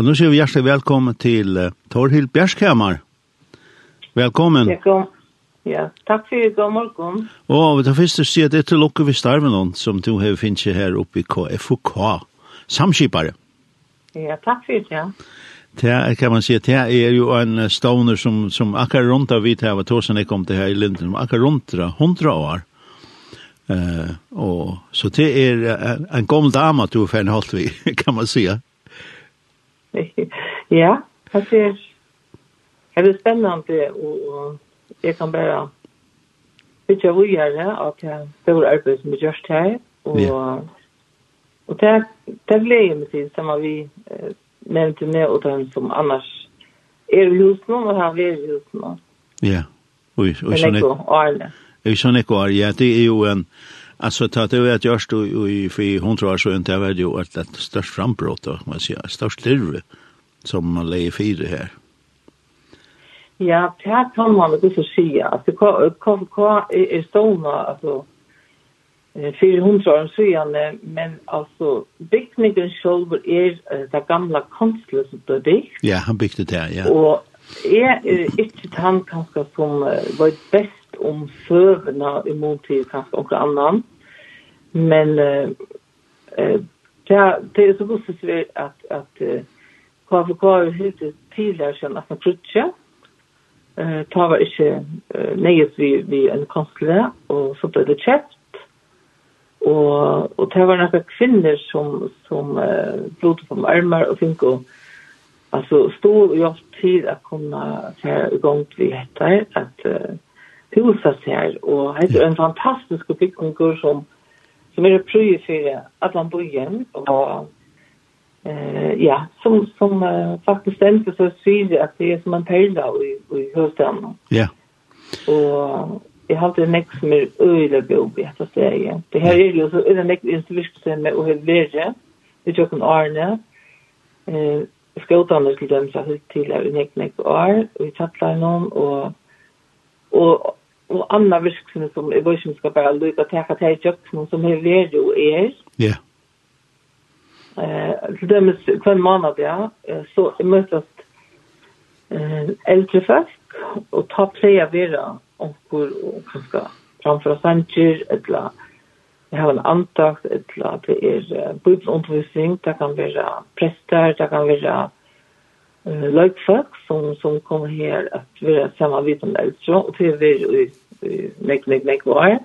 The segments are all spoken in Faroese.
Og nå sier vi hjertelig velkommen til uh, Torhild Bjerskhammer. Velkommen. Velkommen. Ja, takk for det, god morgen. Og da tar først å si at etter lukker vi starven som du har finnes her oppe i KFUK, samskipare. Ja, takk for det, ja. Det kan man si, det er jo en stoner som, som akkar rundt av vita av tåsen jeg kom til her i Linden, som akkar av hundra år. Uh, og, så det er en, en gammel dame att du är fan holdt vi, kan man si. ja, det ser det er spennende og jeg kan bare ikke av gjøre at det er stor arbeid som er gjørst her og ja. og det er gleder meg til som vi eh, nevnte med og den som annars er i husen og har vi i husen ja, og, og, og, og, og, og, og, og, og, og, og, og, og, og, Alltså ta det vet jag stod i för hundra år sedan det var ju ett ett störst frambrott då man säger störst lirve som man lägger för det här. Ja, det här kan man väl också säga att vad kom kvar i stona alltså 400 år sedan men alltså byggningen själv är det gamla konstlet som blev byggt. Ja, han byggde det, ja. Och är inte han kanske som var bäst om søvna imot til kanskje noen annan. Men eh eh det er så gott at, at, att KFK har helt tidligere sedan at man krutcha. Eh ta var ikke inte nejes vi vi en konstle og så ble det köpt. og og det var några kvinner som som uh, blodde på armar och finko alltså stor och jag tid att komma till igång vi heter att huset her, og det er en fantastisk bygninger som, som er prøy for Adlan Bojen, og eh, ja, som, som uh, faktisk stemte så sier at det er som en perla i, i høstene. Ja. Og jeg har det nek som er øyelig god i dette stedet. Det her er jo så øyelig nek i virksomhet og det i tjøkken arne. eh, skjøtene til dem som har til er nek nek år, og vi tatt noen, og og og anna virksomhe som er vøysum skal bare lukka teka teg i jøkken som er veri og er. Ja. Til dømes hver måned, ja, så møtast eldre folk, og ta pleia vera onkur og kanskje framfra sanger, eller jeg har en antakt, eller det er bibelundervisning, det kan være prester, det kan vera eh lögfolk som som kommer här att vara samma vid den äldre och det vi i nek nek nek var.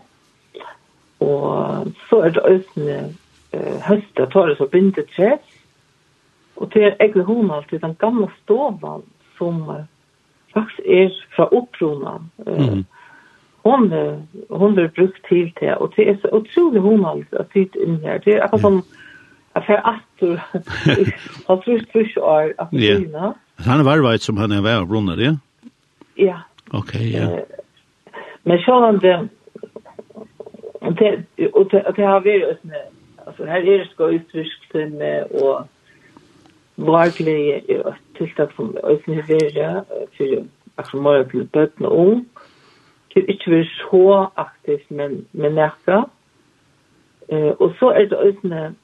Och så är det ösne eh hösta tar det så bindet träff. Och det är egna hon alltid den gamla stovan som faktiskt är från uppronan. Mm. Hon hon blir brukt till det och det är så otroligt hon alltid att sitta in här. Det är alltså som mm för atter. Han flytt flytt år Ja. Kina. Han er vet som han er var av det. Ja. Ja. Ok, ja. Men så han det Og det och det har med... Altså, her er det skal ska utfriskt med och vargliga tiltak som ösnir vera för att som mora til bøtten og ung. Det er ikke vært så aktivt, men, men nekka. Eh, og så er det øsne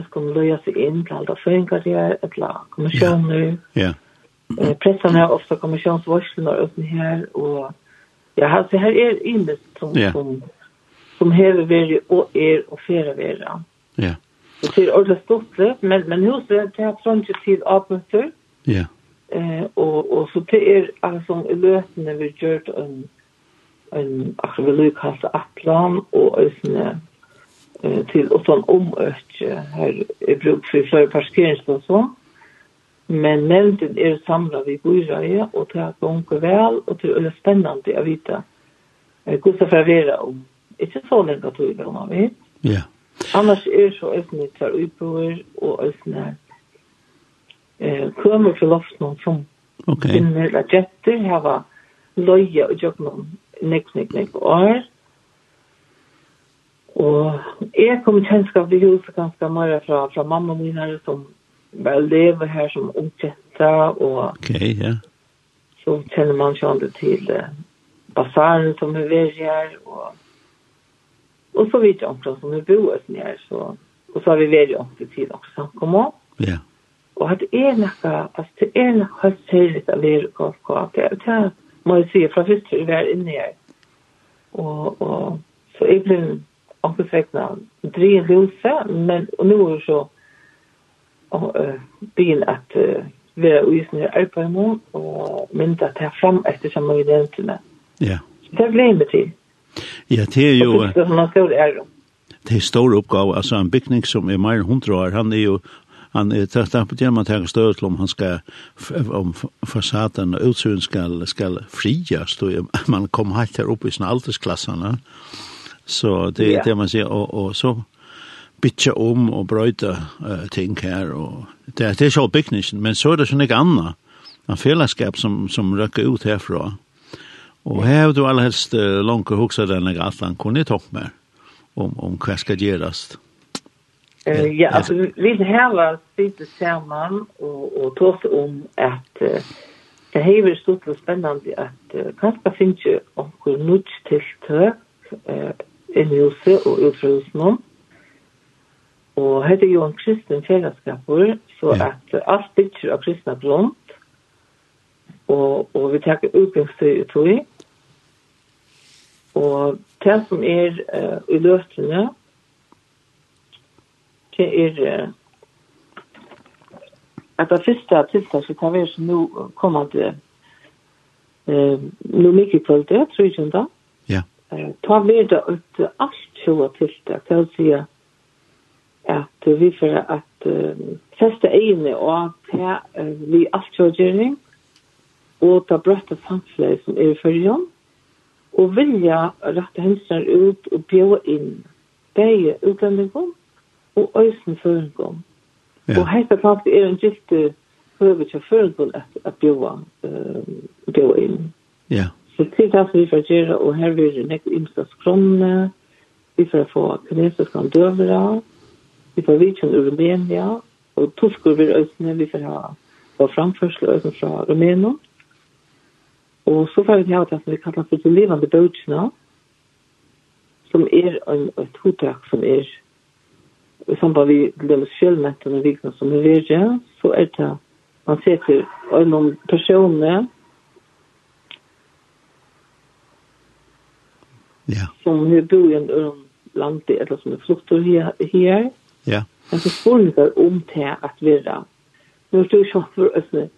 som skulle løye seg inn til alle føringarrier, eller kommisjoner. Ja. Eh, pressen har ofte kommisjonsvarsler uppe her, og ja, altså her er innest som, ja. som, som hever veri og er og fere være. Ja. Det er ordentlig stort løp, men, men huset er til at sånn ikke tid avmøter. Ja. Eh, og, og så det er altså løtene vi gjør en, en akkurat vi lukkast atlan og øsne til å ta en økje. Her er bruk for flere parkeringsplass parkeringsplasser. Men nevnten er samlet vi byrøye, og det er gong vel, og det er spennende å vite hvordan det får være om. Ikke så lenge at vi gong av det. Ja. Annars er så økne til utboer, og økne eh, kommer til loften som okay. finner eller jetter har løye og gjør noen nekk, nekk, nekk år. Mm Og jeg kom i kjennskap til huset ganske mer fra, fra mamma min her, som bare lever her som ungkjenta, og okay, yeah. så kjenner man kjent til uh, basaren som er ved her, og, og så vidt omkring som er boet her, så, og så har vi vært omkring til også samkommet. Ja. Yeah. Og at det er noe, altså det er noe helt særlig av det er KFK, det er det, må jeg si, fra første vi var inne her. Og, og så jeg ble omkring drev huset, men og nå er det så og uh, byen at uh, være uisen i Arpøymo og mynda ta fram etter som vi nevnte Ja. Det ble med til. Ja, det er jo... Og det er stor ære. Det er stor oppgave, altså en bygning som er mer hundra år, han er jo han er tatt på det man tar støt til om han skal om fasaden og utsyn skal, skal frias, då man kommer helt her oppe i sånne aldersklassene. Så det er yeah. det man sier, og, og så bytja om og brøyta uh, ting her, og det, det er så byggningen men så er det sånn ikke annat en fellesskap som som røkker ut härifrån. Och her har du aller helst uh, langt och huxar den här atlan kunde ta med om om hva skal göras. Uh, ja, altså, vi har sitter sammen og, og tått om at uh, det har vært stort og spennende at uh, Kasper finns ju och nytt tilltök uh, inn i huset og ut fra husen om. Og hette jo en kristen fellesskaper, så ja. at alt bygger av kristne grunt, og, og vi tar utgangstøy ut i. Og det som er uh, i løsene, det er uh, at det første tiltak som kan være som nå kommer til uh, nå mye kvalitet, tror jeg ikke ta med det ut allt så tiltak, det vil si at vi får at feste egne og ta vi alt så gjerne, og ta brøtte samfunnet som er i følgen, og vilja rette hensene ut og bjøre inn, begge utlendingene og øyne føringene. Ja. Og heita klart er en gilt høyre til føringene at, at bjøre, uh, inn. Ja. Yeah. Så til det vi får gjøre, og her vil vi nekk imsta skrone, vi får få kinesiske døvere, vi får vidtjen i Rumænia, og torskur vil øsne, vi får ha på framførsel øsne fra Rumænia. Og så får vi ha det som vi kallar for de livande bøtjene, som er en, et hotak som er i samband vi glömmer självmätten och vikna som är virge, så är det man ser till någon personer Ja. Som har bor i en øren land, eller som er flukter här her. Ja. Men så spurningar om det att vara. Nu er det jo for østene,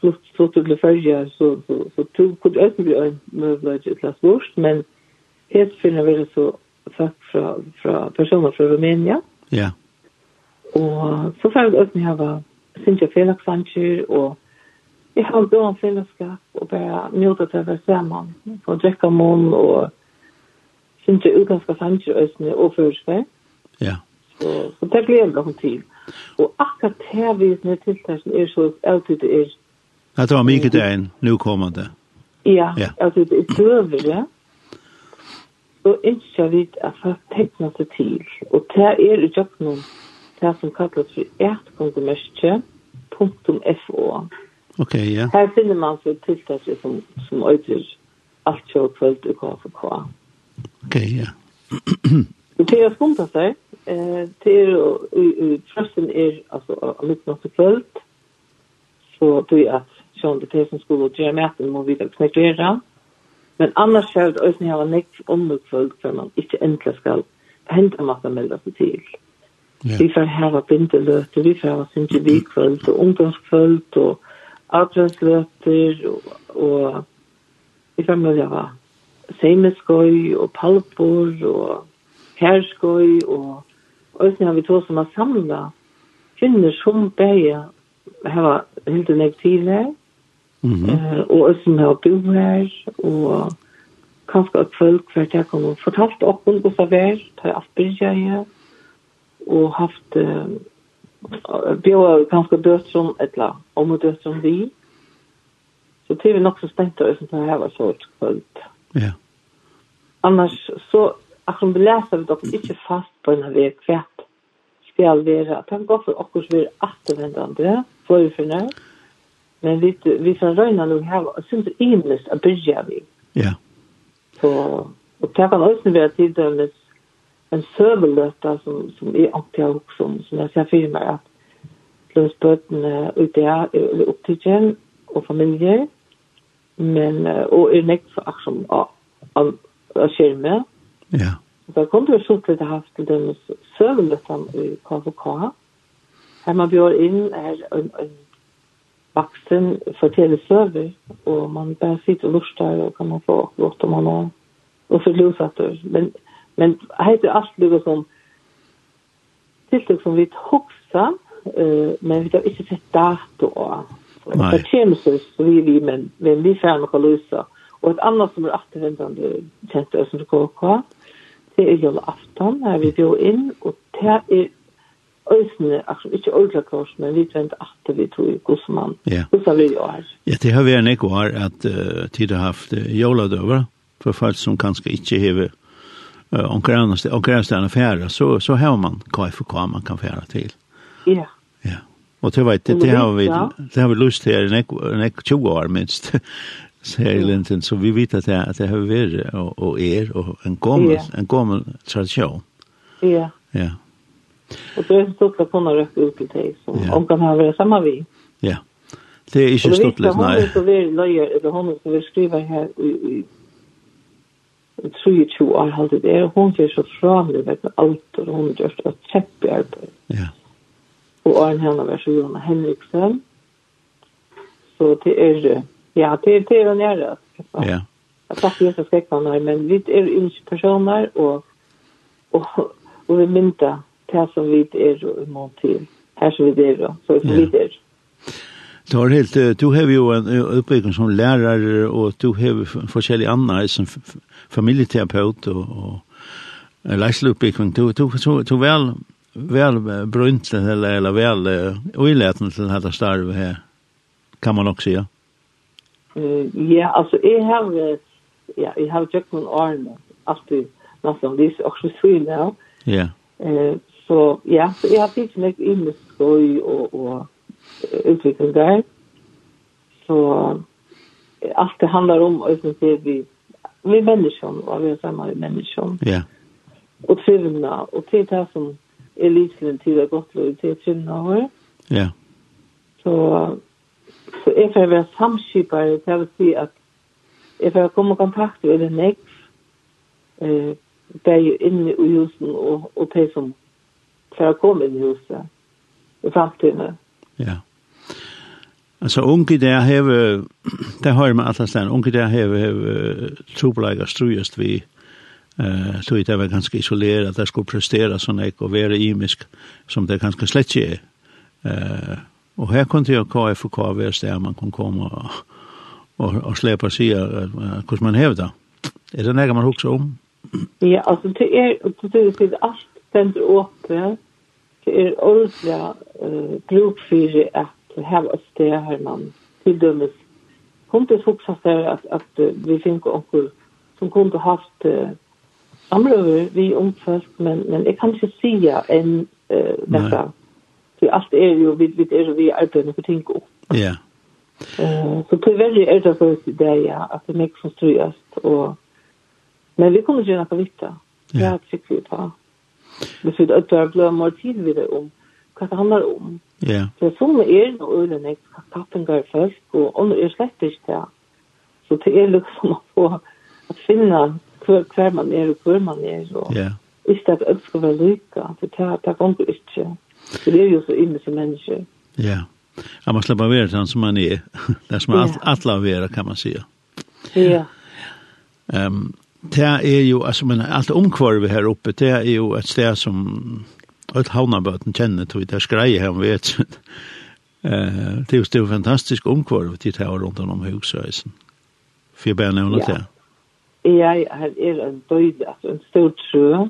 flukter til fyrja, så, så, så, så kunne østene bli en möjlighet et glas vårst, men helt finner vi det så folk från fra personer från Rumänien. Ja. Og så får vi østene hava sinja felaksanker, og jeg har gått en fellesskap, og bare njuta til å være sammen, og drekke mån, og synes jeg utlandske sanger øsene og førskve. Ja. Så, så det gleder jeg noen til. Og akkurat her er tiltakene er så alltid det er... Ja, det var mye det er en nukommende. Ja, ja. altså det er døver, ja. Så ønsker vi at folk tegner seg til. Og det er i jobben det som kalles for ertkondomørkje.fo. Ok, ja. Her finner man så tiltakene som, som øyder alt kjøkvølt i KFK. Ja. Okej, ja. Det är skumt att säga. Det är trösten är alltså lite något kvällt. Så det är att sjön det är som skulle göra mäten må vi väl knäcka Men annars ska det ösna ha näck om kvällt för man inte äntligen ska hända massa melda sig till. Ja. Vi får ha bindelöter, vi får ha synkjevik och ungdomskvöld och adventslöter och, och vi får möjliga vara Seimeskøy og Palpor og Herskøy og Øysen har vi to som har samlet kvinner som bæger hava helt en ektiv her. Mm -hmm. uh, og Øysen har bo her og kanskje et folk for at jeg kom og fortalt oppen hos av hver til Asperger og haft uh, bjør kanskje død som et eller om og død som vi. Så det er vi nok så spent og Øysen har hava så et kvöld Ja. Annars så, akkurat vi läser vi dock inte fast på en här väg kvätt. Skal vara, att han går för oss vi är återvändande, förförna. Men vi, vi får Röjna nu här, syns det enligt att börja vi. Ja. Så, och det kan också vara tidömligt en søveløtta som, som är alltid har som jag ser för mig att plus at løsbøtene ute er opptidgen og familier, Men, uh, og er nekt for aksom av av skjermen. Ja. Da kom det så til det haft til den søvnløtten i KVK. Her man bjør inn er en, en vaksen forteller søver, og man bare sitter og lurer og kan man få godt om man har og forlosater. Men, men heter alt det som tiltak som vi hoksa, uh, men vi har ikke sett dato av. Nei. Det kommer så vi vi, men, men vi får noe løse. Og et annet som er attervendende kjent oss som KK, det er Jolle Afton, her vi går inn, og det er Øysene, ikke ordentlig kors, men vi vent at vi tror hvordan man, hvordan vi gjør. Ja, det har vært en ekvar at uh, tid har haft uh, joladøver, for folk som kanskje ikke hever uh, omkring annars, omkring annars fære, så, så har man KFK man kan fære til. Ja. Ja. Og det vet det, det har vi, det har vi lyst til i nek 20 år minst, sier i Linden, så vi vet at det, at det har vært og, og er, og en gammel, ja. en gammel tradisjon. Ja. Ja. Og det er stort å kunne røkke ut til deg, så ja. om kan ha vært sammen vi. Ja. Det er ikke stort litt, nei. Og det vet at hun vil være løyer, eller hun vil skrive her i, i i 23 år, halvt det er, hun gjør så fraløy, vet du, alt, og hun gjør så kjempearbeid. Ja og Arne Hanna var så Jona Henriksen. Så det er, ja, det er, det er nære. Ja. Jeg takker ikke skrekkene her, men vi er ikke personer, og, og, og vi mynda det som vi er emot til. Her som vi er, så vi er. Du har helt, du har jo en uppbyggning som lärare och du har forskjellige andra som familjeterapeut och, och läsluppbyggning. Du, du, du, du väl väl brunt eller eller väl oiläten till detta starv här kan man också säga. Mm, ja, alltså jag har ja, jag har ju någon arm alltid nästan det är också så nu. Ja. Eh så ja, så jag har fick mig in i skoj och och utveckling där. Så allt det handlar om och sen ser vi vi människor och vi är samma människor. Ja. Och trivna och till det som er lyslen til det godt lov til kvinner og Ja. Så, så jeg får være samskipare, det vil si at jeg får komme i kontakt med den nek, eh, det er jo inne i husen og, og det som får komme inn i huset i fremtiden. Ja. Altså unge der har, det har man alle stedene, unge der har, har trobeleger strøyest vi, eh så det var ganska isolerat där skulle prestera såna ek och vara imisk som det ganska slett är. Eh och här kunde jag KFK vara där man kan komma och och, och släpa sig hur man hävda. Är det något man också om? Ja, alltså det är det är allt ständer åpet. Det är ordentliga eh grupp för att ha ett sted här man till dömes. Kom det fokusar att att vi fick onkel som kunde haft samrøver vi omfølt, men, men jeg kan ikke sige enn uh, dette. For alt er jo, vi, vi er jo vi arbeider på ting opp. Ja. Uh, så tyverre er det for oss i det, ja, at det er mye som strøyest, og men vi kommer til å gjøre vitt da. Det er sikkert vi på. Hvis vi øtter blir mer tid videre om hva det handler om. Ja. Så som er noe øyne, jeg skal kappen gør folk, og det er slett ikke det. Så det er liksom å få, å finne hver, hver man er og hver man er. Og yeah. Ikke at alt skal være lykka, for det, det går du ikke. For det er jo så inne som mennesker. Ja. Ja, man slipper være sånn som man er. Det er som man alt alle være, kan man si. Ja. Yeah. Um, det er jo, altså, men alt omkvarve her oppe, det er jo et sted som alt havnabøten kjenner til, det er skreie her om vet. Eh, det er jo fantastisk omkvarve til det her rundt om husøysen. For jeg bare nevner det. Ja jeg her er en døyd, altså en stor trø,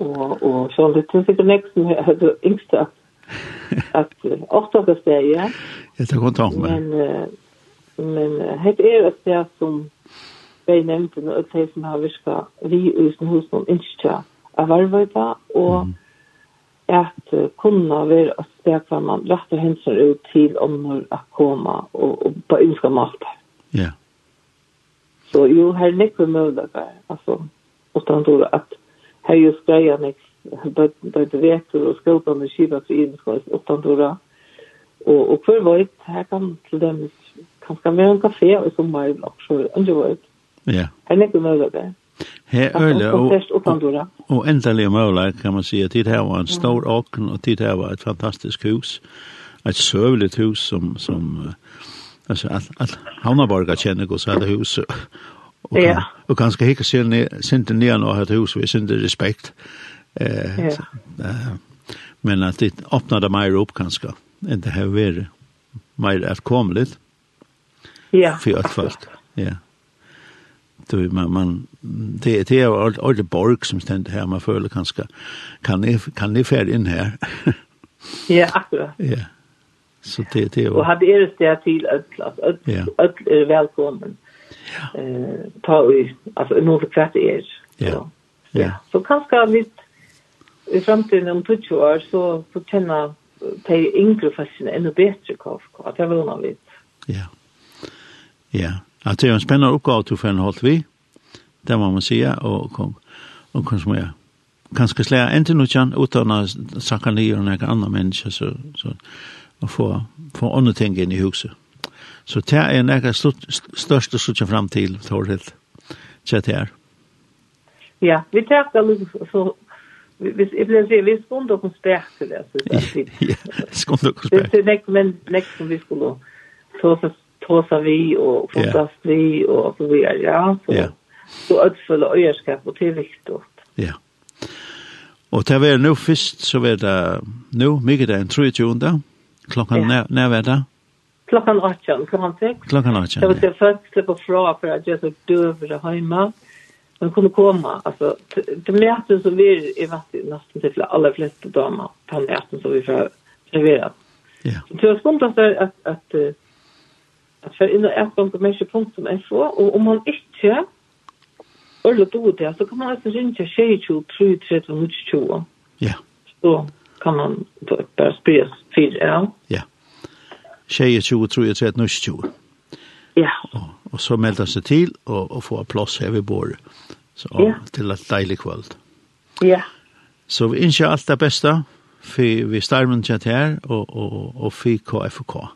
og, og så det er sikkert nekst som er det yngste, at, at åtta det steg, ja. Jeg tar kontakt med. Men, uh, men uh, her er et sted som jeg nevnte, og sted som har virka vi i hos noen innskja av arbeida, og mm. at uh, kunne være et sted hvor man retter hensyn ut til om når jeg kommer, og, og på ønsker mat. Ja. Yeah så jo, her nekve møvdagar, altså, utan då at her jo skreia nek, bøyde vetur og skjølpan og kiva for innskås, utan då og, og hver veit, her kan til dem, kan skal være en kafé og så sommer, og så, andre veit. Ja. Her nekve møvdagar. Her øle, og, og og, og, og endelig møvdagar kan man si, at tid her var en stor åken, og tid her var et fantastisk hus, et søvligt hus som, som, uh, Alltså att att Havnaborga känner går så här hus och ja. och kanske hicka sig ner sent ner och ett hus vi synd respekt. Eh ja. men att det öppnade mig upp kanske inte här vara mer att lite Ja. För att först. Ja. Du man man det det är all borg som stend här man föler kanske kan ni kan ni färd in här. ja, akkurat. Ja. Så det det Och hade er det till öll att öll öll välkommen. Ja. Eh ta vi alltså nu för kvart är. Ja. Ja. Så kanske vi i framtiden om 20 år så får känna de yngre fastigheterna ännu bättre kafka. Att jag vill man vet. Ja. Ja. Att det är en spännande uppgave att få en hållt vi. Det må man säga. Och, kom, och konsumera kanskje slä enten utan utan sakka ner och några andra människor så så og få, få andre ting inn i huset. Så det er en ekka største suttje fram til, Torhild, til det her. Ja, vi takker litt så Hvis jeg vil si, vi skulle oss spært til det, synes jeg. Ja, skunde oss. Det er nek, men nek som vi skulle tåsa, tåsa vi og fotast vi og så vi er, ja. Så, ja. så ødfølge øyerskap, og det er viktig. Ja. Og til å være nå først, så er det nå, mye det er en 23. Klockan, ja. när när var det? Klockan 18, klockan 6. Klockan 18, Det var så folk släppa fra för att jag så dövra hemma. Men kunde komma, alltså, det nätet som vi i vatten nästan till alla flesta damer på nätet som vi får serverat. Ja. Så jag skulle säga att, att, att, att för innan ett gång på människor.fo och om man inte Örlo då det så kan man alltså ringa 22 23 22. Ja. Så kan man bara spyrja fyra, ja. Ja. Tjejer 20, tror jag, 30, 20. Ja. Och, och så melda sig till och, och få plats här vid bord. Så, ja. Till ett dejlig kväll. Ja. Så vi önskar allt det bästa för vi starmen till här och, och, och för KFK.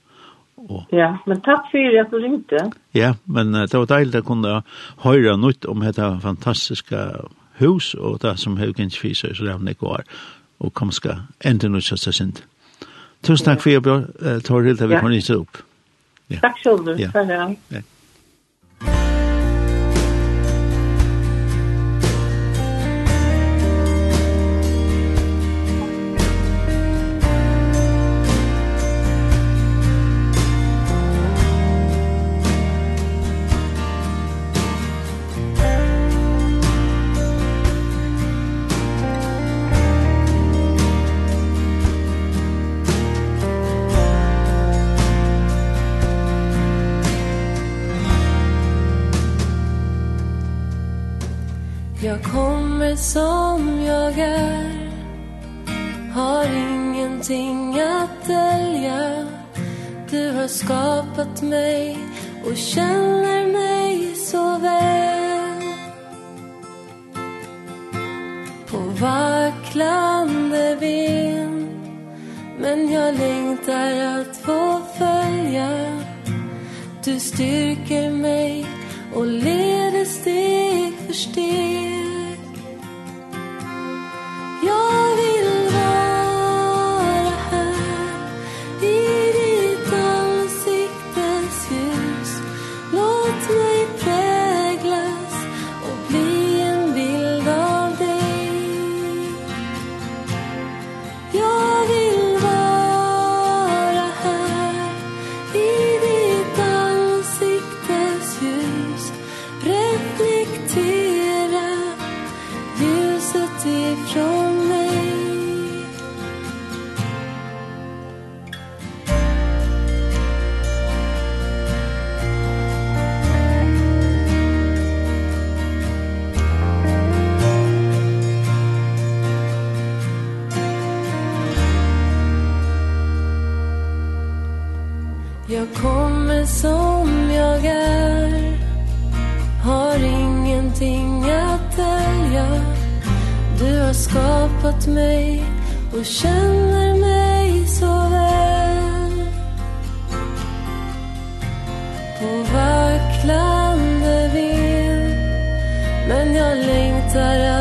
Och... Ja, men tack för att du ringde. Ja, men det var dejligt att kunna höra nytt om detta fantastiska hus och det som Hugins Fischer så lämnade igår og kom ska enda nu så sent. Tusen tack för er Torhild, at vi kom ikke opp. Takk selv, Ja. Jag kommer som jag är. Har ingenting att dölja Du har skapat mig Och känner mig så väl. På vacklande ben. Men jag längtar att få följa. Du styrker mig och leder steg för steg. skapat mig och känner mig så väl. På vacklande vind Men jag längtar